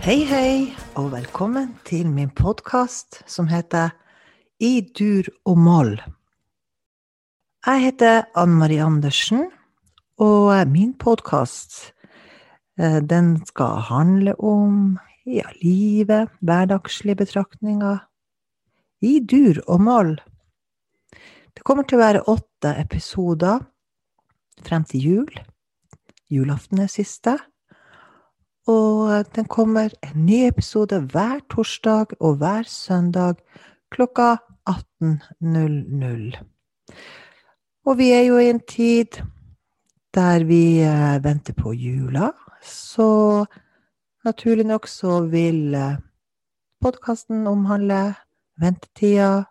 Hei, hei, og velkommen til min podkast som heter I dur og moll. Jeg heter Ann Marie Andersen, og min podkast den skal handle om ja, livet, hverdagslige betraktninger, i dur og moll. Det kommer til å være åtte episoder frem til jul. Julaften er siste. Og den kommer en ny episode hver torsdag og hver søndag klokka 18.00. Og vi er jo i en tid der vi venter på jula, så naturlig nok så vil podkasten omhandle ventetida,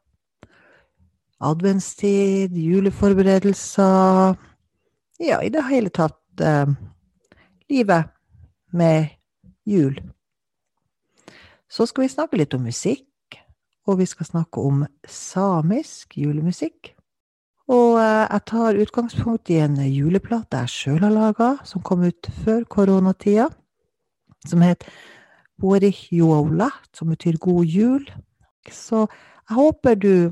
adventstid, juleforberedelser Ja, i det hele tatt eh, livet med jul. Så skal vi snakke litt om musikk, og vi skal snakke om samisk julemusikk. Og jeg tar utgangspunkt i en juleplate jeg sjøl har laga, som kom ut før koronatida, som het Borich Jola, som betyr god jul. Så jeg håper du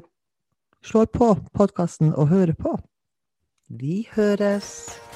slår på podkasten og hører på. Vi høres!